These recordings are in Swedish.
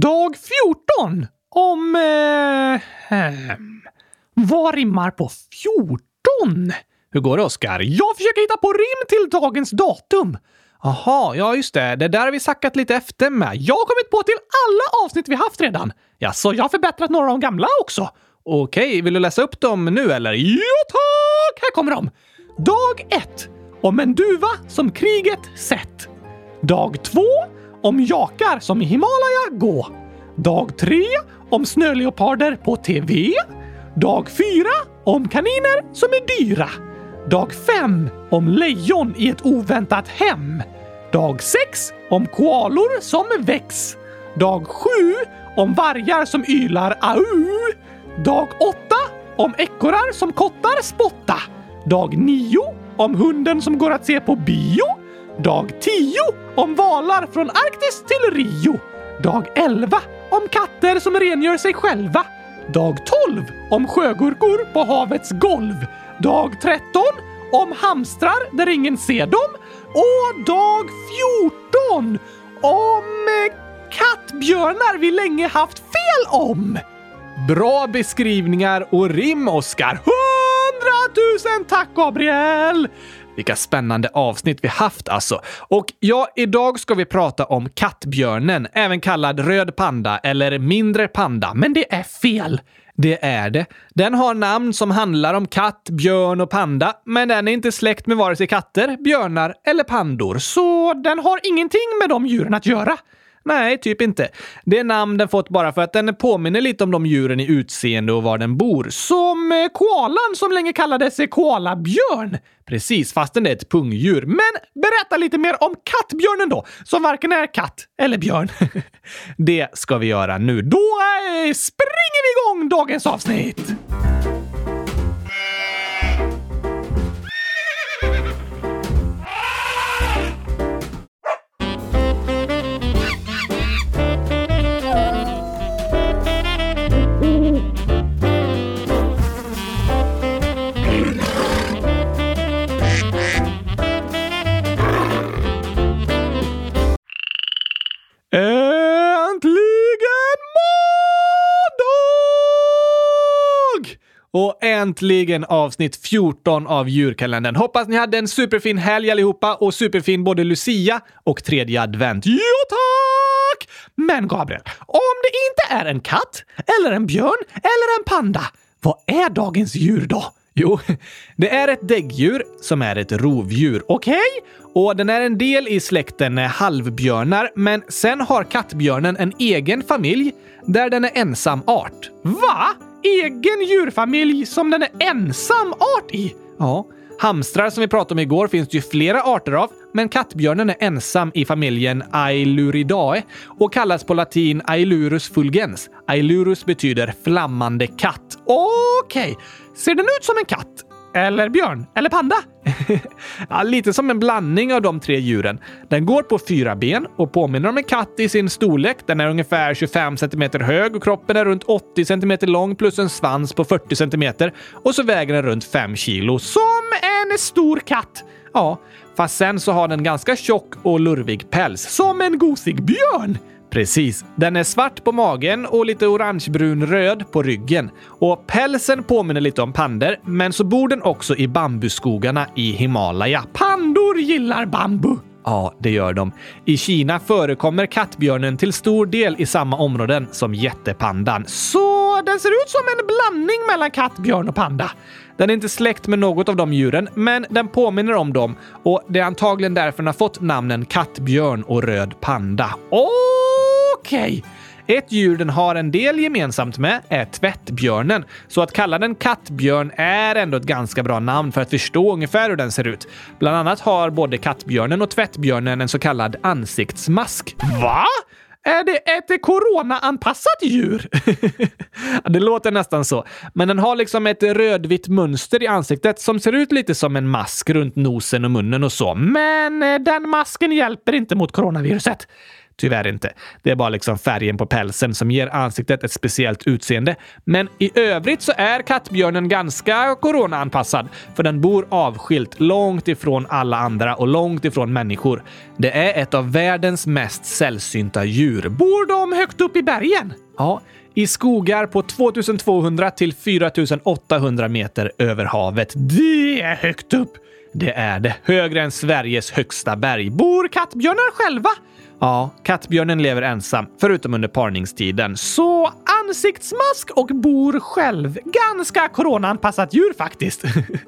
Dag 14 om... Eh, eh, vad rimmar på 14? Hur går det, Oskar? Jag försöker hitta på rim till dagens datum. Aha, ja just det. Det där har vi sackat lite efter med. Jag har kommit på till alla avsnitt vi haft redan. Ja, så jag har förbättrat några av de gamla också. Okej, vill du läsa upp dem nu eller? Ja tack! Här kommer de. Dag 1. Om en duva som kriget sett. Dag 2. Om jakar som i Himalaya gå. Dag 3. Om snöleoparder på TV. Dag 4. Om kaniner som är dyra. Dag 5 om lejon i ett oväntat hem. Dag 6 om koalor som väcks. Dag 7 om vargar som ylar au. Dag 8 om ekorrar som kottar spotta. Dag 9 om hunden som går att se på bio. Dag 10 om valar från Arktis till Rio. Dag 11 om katter som rengör sig själva. Dag 12 om sjögurkor på havets golv. Dag 13 om hamstrar där ingen ser dem. Och dag 14 om eh, kattbjörnar vi länge haft fel om. Bra beskrivningar och rim, Oskar. Hundratusen tack, Gabriel! Vilka spännande avsnitt vi haft alltså. Och ja, idag ska vi prata om kattbjörnen, även kallad röd panda eller mindre panda. Men det är fel. Det är det. Den har namn som handlar om katt, björn och panda, men den är inte släkt med vare sig katter, björnar eller pandor, så den har ingenting med de djuren att göra. Nej, typ inte. Det är namn den fått bara för att den påminner lite om de djuren i utseende och var den bor. Som eh, koalan som länge kallades eh, koalabjörn. Precis, fastän det är ett pungdjur. Men berätta lite mer om kattbjörnen då, som varken är katt eller björn. det ska vi göra nu. Då eh, springer vi igång dagens avsnitt! Äntligen avsnitt 14 av Djurkalendern. Hoppas ni hade en superfin helg allihopa och superfin både Lucia och tredje advent. Jo tack! Men Gabriel, om det inte är en katt, eller en björn, eller en panda, vad är dagens djur då? Jo, det är ett däggdjur som är ett rovdjur. Okej? Okay? Och den är en del i släkten eh, halvbjörnar, men sen har kattbjörnen en egen familj där den är ensam art. Va? Egen djurfamilj som den är ensam art i? Ja. Hamstrar som vi pratade om igår finns det ju flera arter av, men kattbjörnen är ensam i familjen Ailuridae och kallas på latin Ailurus fulgens. Ailurus betyder flammande katt. Okej, okay. ser den ut som en katt? Eller björn? Eller panda? ja, lite som en blandning av de tre djuren. Den går på fyra ben och påminner om en katt i sin storlek. Den är ungefär 25 cm hög och kroppen är runt 80 cm lång plus en svans på 40 cm. Och så väger den runt 5 kilo. Som en stor katt! Ja, fast sen så har den ganska tjock och lurvig päls. Som en gosig björn! Precis. Den är svart på magen och lite orangebrun-röd på ryggen. Och pälsen påminner lite om pander, men så bor den också i bambuskogarna i Himalaya. Pandor gillar bambu! Ja, det gör de. I Kina förekommer kattbjörnen till stor del i samma områden som jättepandan. Så den ser ut som en blandning mellan kattbjörn och panda. Den är inte släkt med något av de djuren, men den påminner om dem och det är antagligen därför den har fått namnen kattbjörn och röd panda. Okej! Okay. Ett djur den har en del gemensamt med är tvättbjörnen, så att kalla den kattbjörn är ändå ett ganska bra namn för att förstå ungefär hur den ser ut. Bland annat har både kattbjörnen och tvättbjörnen en så kallad ansiktsmask. Va? Är det ett corona-anpassat djur? det låter nästan så. Men den har liksom ett rödvitt mönster i ansiktet som ser ut lite som en mask runt nosen och munnen och så. Men eh, den masken hjälper inte mot coronaviruset. Tyvärr inte. Det är bara liksom färgen på pälsen som ger ansiktet ett speciellt utseende. Men i övrigt så är kattbjörnen ganska coronaanpassad, för den bor avskilt långt ifrån alla andra och långt ifrån människor. Det är ett av världens mest sällsynta djur. Bor de högt upp i bergen? Ja, i skogar på 2200 till 4800 meter över havet. Det är högt upp! Det är det. Högre än Sveriges högsta berg. Bor kattbjörnar själva? Ja, kattbjörnen lever ensam, förutom under parningstiden. Så ansiktsmask och bor själv. Ganska coronaanpassat djur faktiskt.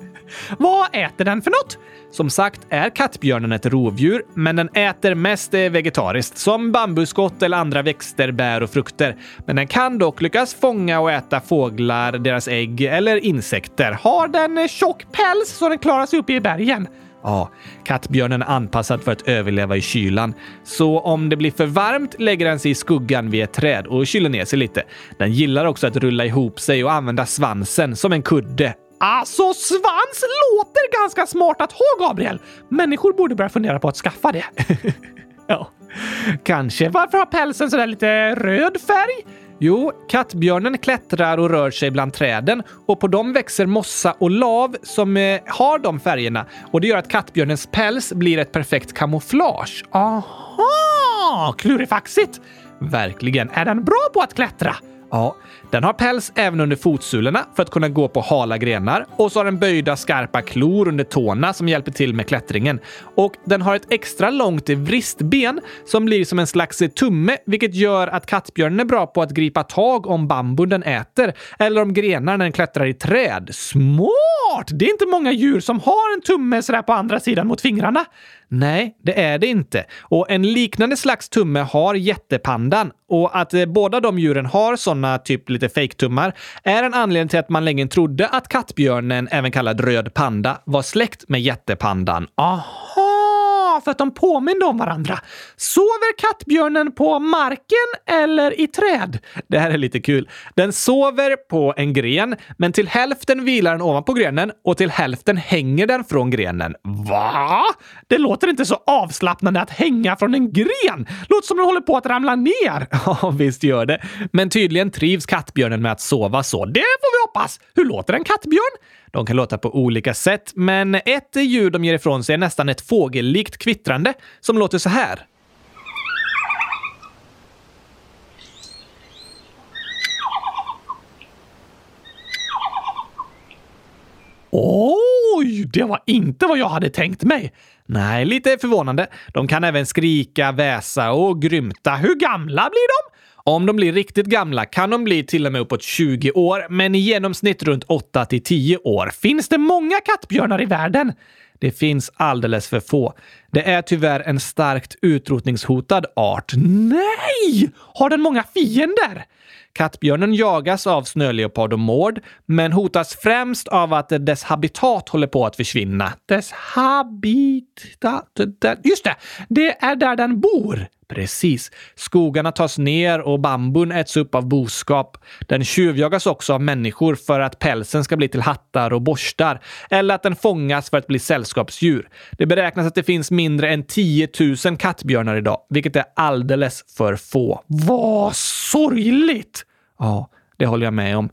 Vad äter den för något? Som sagt är kattbjörnen ett rovdjur, men den äter mest vegetariskt, som bambuskott eller andra växter, bär och frukter. Men den kan dock lyckas fånga och äta fåglar, deras ägg eller insekter. Har den tjock päls så den klarar sig uppe i bergen? Ja, kattbjörnen är anpassad för att överleva i kylan. Så om det blir för varmt lägger den sig i skuggan vid ett träd och kyler ner sig lite. Den gillar också att rulla ihop sig och använda svansen som en kudde. Alltså, svans låter ganska smart att ha, Gabriel! Människor borde börja fundera på att skaffa det. ja, kanske. Varför har pälsen sådär lite röd färg? Jo, kattbjörnen klättrar och rör sig bland träden och på dem växer mossa och lav som eh, har de färgerna och det gör att kattbjörnens päls blir ett perfekt kamouflage. Aha! Klurifaxigt! Verkligen. Är den bra på att klättra? Ja, den har päls även under fotsulorna för att kunna gå på hala grenar och så har den böjda skarpa klor under tårna som hjälper till med klättringen. Och den har ett extra långt vristben som blir som en slags tumme, vilket gör att kattbjörnen är bra på att gripa tag om bambun den äter eller om grenar när den klättrar i träd. Smart! Det är inte många djur som har en tumme sådär på andra sidan mot fingrarna. Nej, det är det inte. Och en liknande slags tumme har jättepandan. Och att eh, båda de djuren har såna typ lite fejktummar är en anledning till att man länge trodde att kattbjörnen, även kallad röd panda, var släkt med jättepandan. Aha! För att de påminner om varandra. Sover kattbjörnen på marken eller i träd? Det här är lite kul. Den sover på en gren, men till hälften vilar den ovanpå grenen och till hälften hänger den från grenen. Va? Det låter inte så avslappnande att hänga från en gren. Låter som den håller på att ramla ner. Ja, visst gör det. Men tydligen trivs kattbjörnen med att sova så. Det får vi hoppas. Hur låter en kattbjörn? De kan låta på olika sätt, men ett ljud de ger ifrån sig är nästan ett fågellikt kvittrande som låter så här. Oj, det var inte vad jag hade tänkt mig. Nej, lite förvånande. De kan även skrika, väsa och grymta. Hur gamla blir de? Om de blir riktigt gamla kan de bli till och med uppåt 20 år, men i genomsnitt runt 8 till 10 år. Finns det många kattbjörnar i världen? Det finns alldeles för få. Det är tyvärr en starkt utrotningshotad art. Nej! Har den många fiender? Kattbjörnen jagas av snöleopard och mård, men hotas främst av att dess habitat håller på att försvinna. Dess habitat... Just det! Det är där den bor. Precis. Skogarna tas ner och bambun äts upp av boskap. Den tjuvjagas också av människor för att pälsen ska bli till hattar och borstar, eller att den fångas för att bli sällskapsdjur. Det beräknas att det finns mindre än 10 000 kattbjörnar idag, vilket är alldeles för få. Vad sorgligt! Ja, det håller jag med om.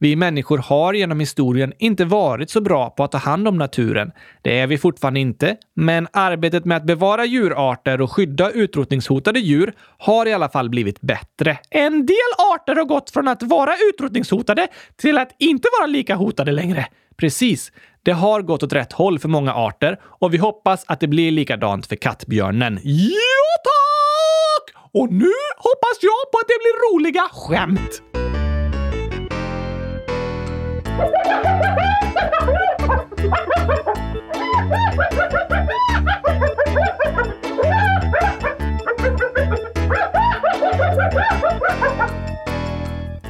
Vi människor har genom historien inte varit så bra på att ta hand om naturen. Det är vi fortfarande inte, men arbetet med att bevara djurarter och skydda utrotningshotade djur har i alla fall blivit bättre. En del arter har gått från att vara utrotningshotade till att inte vara lika hotade längre. Precis. Det har gått åt rätt håll för många arter och vi hoppas att det blir likadant för kattbjörnen. Ja, tack! Och nu hoppas jag på att det blir roliga skämt.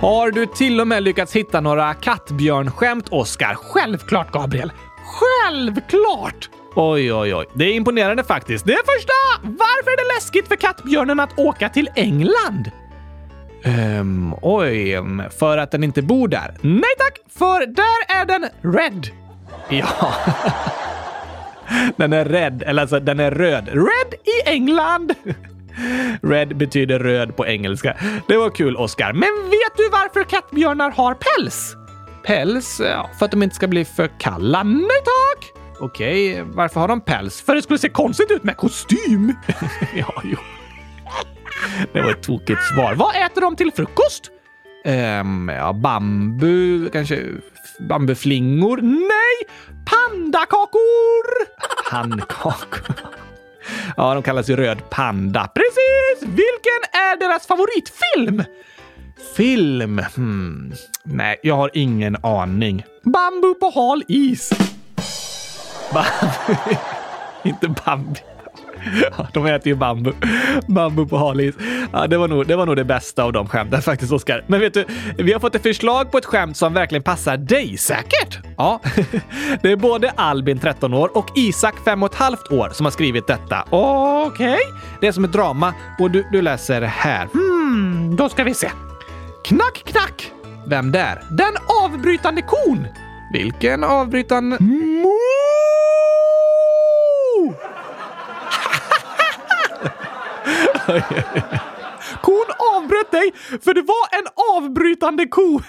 Har du till och med lyckats hitta några kattbjörnskämt, Oskar? Självklart, Gabriel! Självklart! Oj, oj, oj. Det är imponerande faktiskt. Det första! Varför är det läskigt för kattbjörnen att åka till England? Um, oj, för att den inte bor där? Nej tack, för där är den red. Ja. den är rädd, eller alltså den är röd. Red i England! Red betyder röd på engelska. Det var kul, Oscar. Men vet du varför kattbjörnar har päls? Päls? Ja, för att de inte ska bli för kalla. Nej tack! Okej, varför har de päls? För det skulle se konstigt ut med kostym. ja, jo. Det var ett tokigt svar. Vad äter de till frukost? Um, ja, bambu, kanske bambuflingor? Nej! Pandakakor! Pannkakor. Ja, de kallas ju Röd Panda. Precis! Vilken är deras favoritfilm? Film? Hmm. Nej, jag har ingen aning. Bambu på hal is. Bambu. Inte Bambi de äter ju bambu. Bambu på halis. Ja, det, var nog, det var nog det bästa av de skämten faktiskt, Oskar. Men vet du, vi har fått ett förslag på ett skämt som verkligen passar dig säkert. Ja, det är både Albin, 13 år, och Isak, 5,5 år, som har skrivit detta. Okej? Okay. Det är som ett drama och du, du läser här. Hmm, då ska vi se. Knack, knack! Vem där? Den avbrytande kon! Vilken avbrytande... Mo! Kon avbröt dig för det var en avbrytande ko.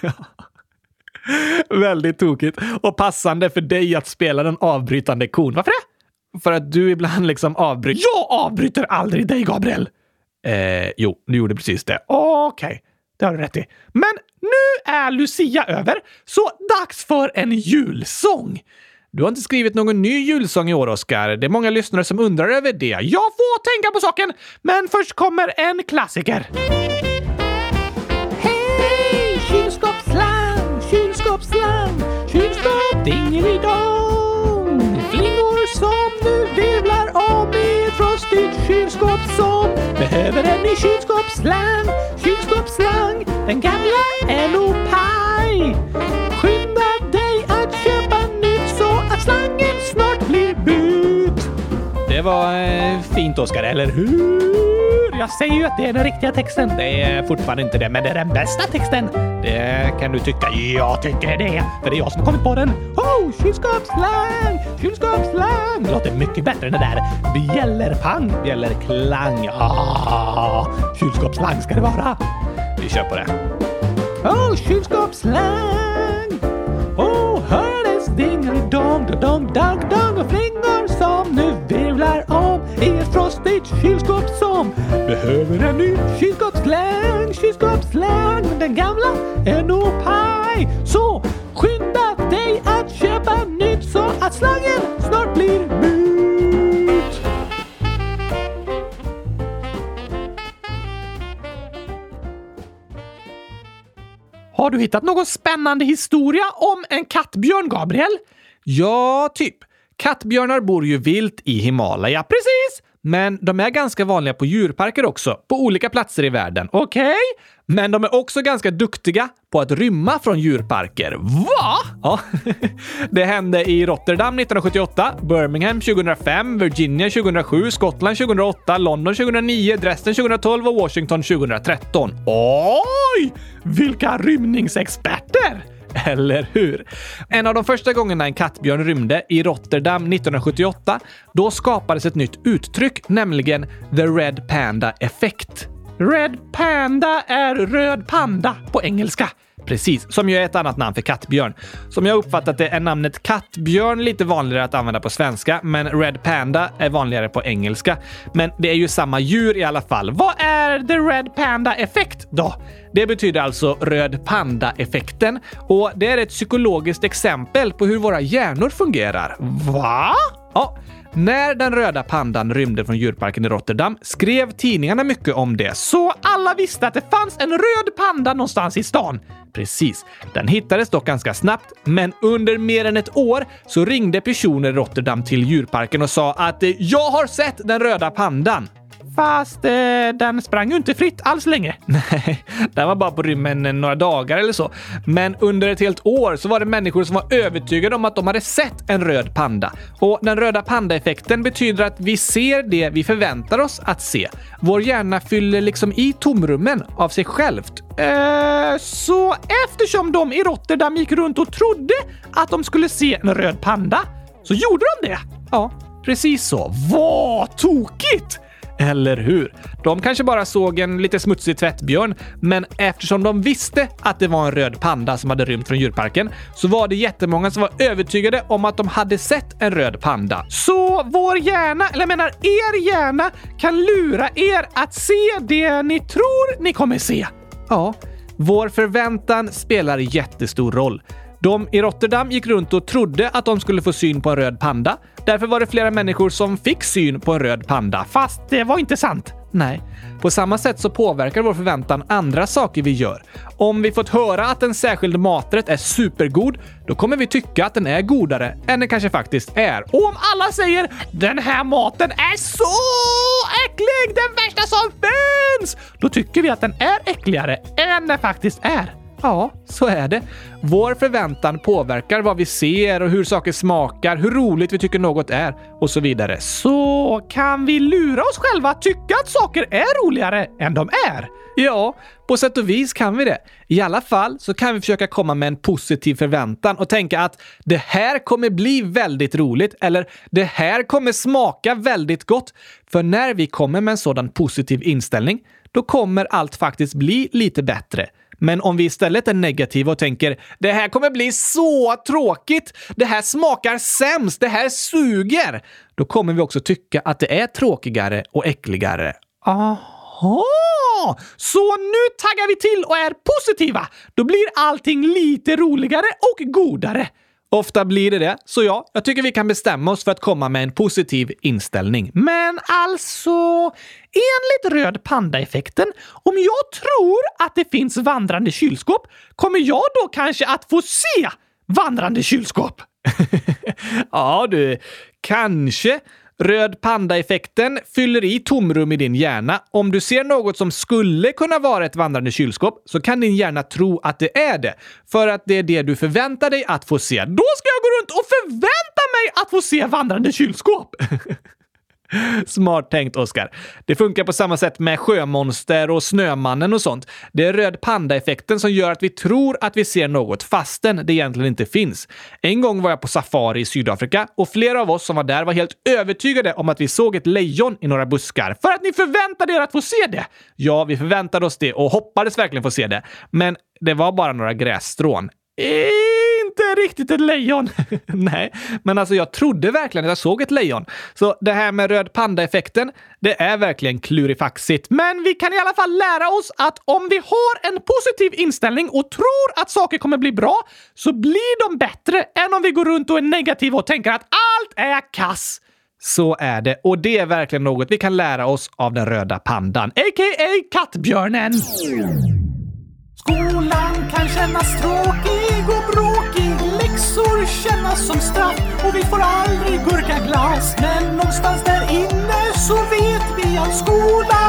Väldigt tokigt och passande för dig att spela den avbrytande kon. Varför det? För att du ibland liksom avbryter. Jag avbryter aldrig dig, Gabriel! Eh, jo, du gjorde precis det. Okej, okay. det har du rätt i. Men nu är Lucia över, så dags för en julsång. Du har inte skrivit någon ny julsång i år, Oskar. Det är många lyssnare som undrar över det. Jag får tänka på saken, men först kommer en klassiker. Hej! Kylskåpsslam, kylskåpsslam, kylskåp dingelidong. Flingor som nu virvlar om i ett frostigt kylskåp som behöver en ny kylskåpsslam. Det var eh, fint, Oskar, eller hur? Jag säger ju att det är den riktiga texten. Det är fortfarande inte det, men det är den bästa texten. Det kan du tycka. Jag tycker det, för det är jag som har kommit på den. Oh, kylskåpsslang, kylskåpsslang. Det låter mycket bättre än det där bjällerpang, bjällerklang. Ah, kylskåpsslang ska det vara. Vi kör på det. Oh, kylskåpsslang. Oh, hördes dingelidong, dong, dong, dong och flingor kylskåp som behöver en ny kylskåpsslang, kylskåpsslang. Men den gamla är nog paj. Så skynda dig att köpa nytt så att slangen snart blir mut. Har du hittat någon spännande historia om en kattbjörn, Gabriel? Ja, typ. Kattbjörnar bor ju vilt i Himalaya, precis! Men de är ganska vanliga på djurparker också, på olika platser i världen. Okej? Okay? Men de är också ganska duktiga på att rymma från djurparker. Va? Ja, det hände i Rotterdam 1978, Birmingham 2005, Virginia 2007, Skottland 2008, London 2009, Dresden 2012 och Washington 2013. Oj! Vilka rymningsexperter! Eller hur? En av de första gångerna en kattbjörn rymde, i Rotterdam 1978, då skapades ett nytt uttryck, nämligen the Red Panda Effect. Red Panda är röd panda på engelska. Precis, som ju är ett annat namn för kattbjörn. Som jag uppfattat det är namnet kattbjörn lite vanligare att använda på svenska, men Red Panda är vanligare på engelska. Men det är ju samma djur i alla fall. Vad är the Red Panda Effect då? Det betyder alltså röd panda-effekten och det är ett psykologiskt exempel på hur våra hjärnor fungerar. Va? Ja, när den röda pandan rymde från djurparken i Rotterdam skrev tidningarna mycket om det, så alla visste att det fanns en röd panda någonstans i stan. Precis. Den hittades dock ganska snabbt, men under mer än ett år så ringde personer i Rotterdam till djurparken och sa att “Jag har sett den röda pandan”. Fast eh, den sprang ju inte fritt alls länge. Nej, den var bara på rymmen några dagar eller så. Men under ett helt år så var det människor som var övertygade om att de hade sett en röd panda. Och den röda panda-effekten betyder att vi ser det vi förväntar oss att se. Vår hjärna fyller liksom i tomrummen av sig självt. Eh, så eftersom de i Rotterdam gick runt och trodde att de skulle se en röd panda så gjorde de det. Ja, precis så. Vad tokigt! Eller hur? De kanske bara såg en lite smutsig tvättbjörn, men eftersom de visste att det var en röd panda som hade rymt från djurparken så var det jättemånga som var övertygade om att de hade sett en röd panda. Så vår hjärna, eller jag menar er hjärna, kan lura er att se det ni tror ni kommer se. Ja, vår förväntan spelar jättestor roll. De i Rotterdam gick runt och trodde att de skulle få syn på en röd panda. Därför var det flera människor som fick syn på en röd panda, fast det var inte sant. Nej. På samma sätt så påverkar vår förväntan andra saker vi gör. Om vi fått höra att en särskild maträtt är supergod, då kommer vi tycka att den är godare än den kanske faktiskt är. Och om alla säger “Den här maten är så äcklig! Den värsta som finns!” Då tycker vi att den är äckligare än den faktiskt är. Ja, så är det. Vår förväntan påverkar vad vi ser och hur saker smakar, hur roligt vi tycker något är och så vidare. Så kan vi lura oss själva att tycka att saker är roligare än de är? Ja, på sätt och vis kan vi det. I alla fall så kan vi försöka komma med en positiv förväntan och tänka att det här kommer bli väldigt roligt eller det här kommer smaka väldigt gott. För när vi kommer med en sådan positiv inställning, då kommer allt faktiskt bli lite bättre. Men om vi istället är negativa och tänker “det här kommer bli så tråkigt, det här smakar sämst, det här suger”, då kommer vi också tycka att det är tråkigare och äckligare. Aha! Så nu taggar vi till och är positiva! Då blir allting lite roligare och godare. Ofta blir det det, så ja, jag tycker vi kan bestämma oss för att komma med en positiv inställning. Men alltså, enligt röd panda-effekten, om jag tror att det finns vandrande kylskåp, kommer jag då kanske att få se vandrande kylskåp? ja du, kanske. Röd panda-effekten fyller i tomrum i din hjärna. Om du ser något som skulle kunna vara ett vandrande kylskåp så kan din hjärna tro att det är det. För att det är det du förväntar dig att få se. Då ska jag gå runt och förvänta mig att få se vandrande kylskåp! Smart tänkt, Oskar. Det funkar på samma sätt med sjömonster och Snömannen och sånt. Det är röd panda-effekten som gör att vi tror att vi ser något fastän det egentligen inte finns. En gång var jag på safari i Sydafrika och flera av oss som var där var helt övertygade om att vi såg ett lejon i några buskar för att ni förväntade er att få se det. Ja, vi förväntade oss det och hoppades verkligen få se det. Men det var bara några grässtrån inte riktigt ett lejon. Nej, men alltså jag trodde verkligen att jag såg ett lejon. Så det här med röd panda-effekten, det är verkligen klurifaxigt. Men vi kan i alla fall lära oss att om vi har en positiv inställning och tror att saker kommer bli bra, så blir de bättre än om vi går runt och är negativa och tänker att allt är kass. Så är det, och det är verkligen något vi kan lära oss av den röda pandan, a.k.a. kattbjörnen. Skolan kan kännas tråkig och bråkig. Läxor kännas som straff och vi får aldrig gurkaglass. Men någonstans där inne så vet vi att skolan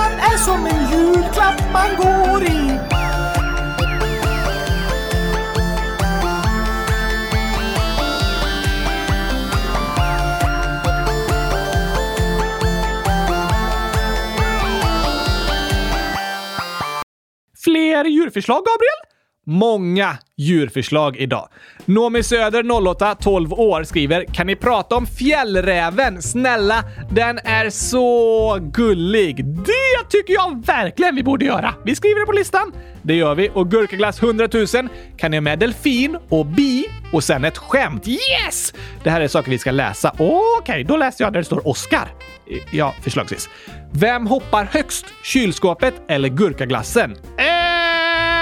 Fler djurförslag, Gabriel? Många djurförslag idag. Nomi Söder, 08, 12 år, skriver “Kan ni prata om fjällräven? Snälla, den är så gullig!” Det tycker jag verkligen vi borde göra! Vi skriver det på listan. Det gör vi. Och Gurkaglass 100 000 kan ni ha med delfin och bi och sen ett skämt. Yes! Det här är saker vi ska läsa. Okej, okay, då läser jag där det står Oscar. Ja, förslagsvis. Vem hoppar högst? Kylskåpet eller gurkaglassen? Eh,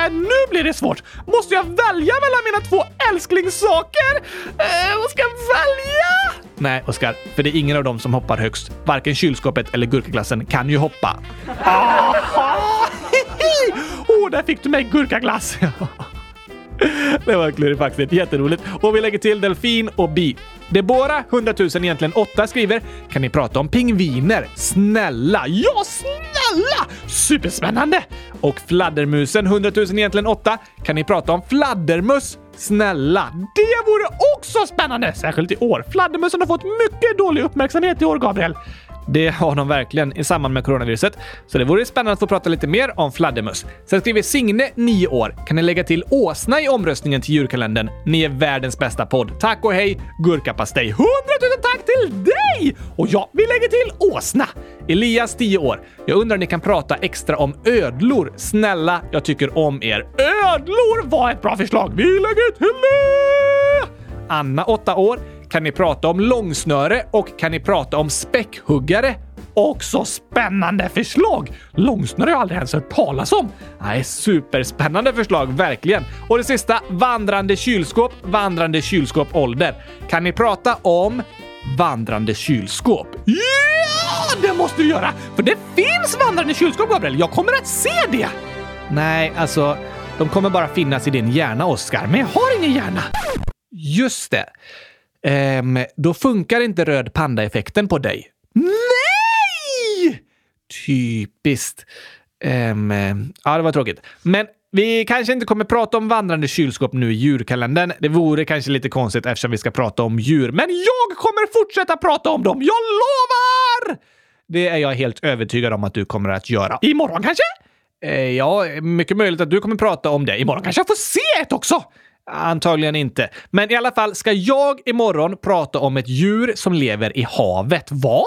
nu blir det svårt. Måste jag välja mellan mina två älsklingssaker? Eh, vad ska jag välja? Nej, Oskar, för det är ingen av dem som hoppar högst. Varken kylskåpet eller gurkaglassen kan ju hoppa. Åh, oh, där fick du mig gurkaglass! Det var klurifaxigt. Jätteroligt. Och vi lägger till delfin och bi. Deborah, 100 000 egentligen 8, skriver “Kan ni prata om pingviner? Snälla! Ja, snälla! Superspännande!” Och fladdermusen, 100 000 egentligen 8, “Kan ni prata om fladdermöss? Snälla! Det vore också spännande! Särskilt i år. Fladdermössen har fått mycket dålig uppmärksamhet i år, Gabriel. Det har de verkligen i samband med coronaviruset. Så det vore spännande att få prata lite mer om fladdermöss. Sen skriver Signe, 9 år. Kan ni lägga till åsna i omröstningen till julkalendern? Ni är världens bästa podd. Tack och hej, gurkapastej. 100 000 tack till dig! Och ja, vi lägger till åsna. Elias, 10 år. Jag undrar om ni kan prata extra om ödlor. Snälla, jag tycker om er. Ödlor var ett bra förslag. Vi lägger till det! Anna, 8 år. Kan ni prata om långsnöre och kan ni prata om späckhuggare? Också spännande förslag! Långsnöre har jag aldrig ens hört talas om. Nej, superspännande förslag, verkligen. Och det sista, vandrande kylskåp, vandrande kylskåp ålder. Kan ni prata om vandrande kylskåp? Ja, det måste du göra! För det finns vandrande kylskåp, Gabriel. Jag kommer att se det! Nej, alltså, de kommer bara finnas i din hjärna, Oskar. Men jag har ingen hjärna. Just det. Ehm, då funkar inte röd panda-effekten på dig. Nej! Typiskt. Ehm, ja, det var tråkigt. Men vi kanske inte kommer prata om vandrande kylskåp nu i djurkalendern. Det vore kanske lite konstigt eftersom vi ska prata om djur. Men jag kommer fortsätta prata om dem! Jag lovar! Det är jag helt övertygad om att du kommer att göra. Imorgon kanske? Eh, ja, mycket möjligt att du kommer prata om det. Imorgon kanske jag får se ett också! Antagligen inte. Men i alla fall ska jag imorgon prata om ett djur som lever i havet. Var?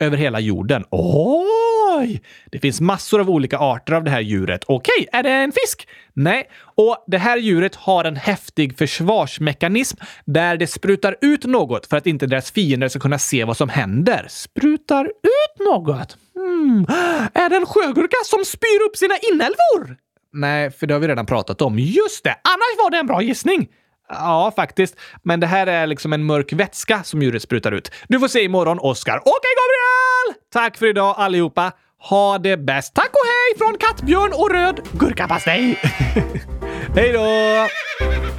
Över hela jorden. Oj! Det finns massor av olika arter av det här djuret. Okej, är det en fisk? Nej. Och det här djuret har en häftig försvarsmekanism där det sprutar ut något för att inte deras fiender ska kunna se vad som händer. Sprutar ut något? Hmm. Är det en sjögurka som spyr upp sina inälvor? Nej, för det har vi redan pratat om. Just det! Annars var det en bra gissning! Ja, faktiskt. Men det här är liksom en mörk vätska som djuret sprutar ut. Du får se imorgon, Oscar. Okej, Gabriel! Tack för idag allihopa. Ha det bäst. Tack och hej från Kattbjörn och Röd Gurkapastej! hej då!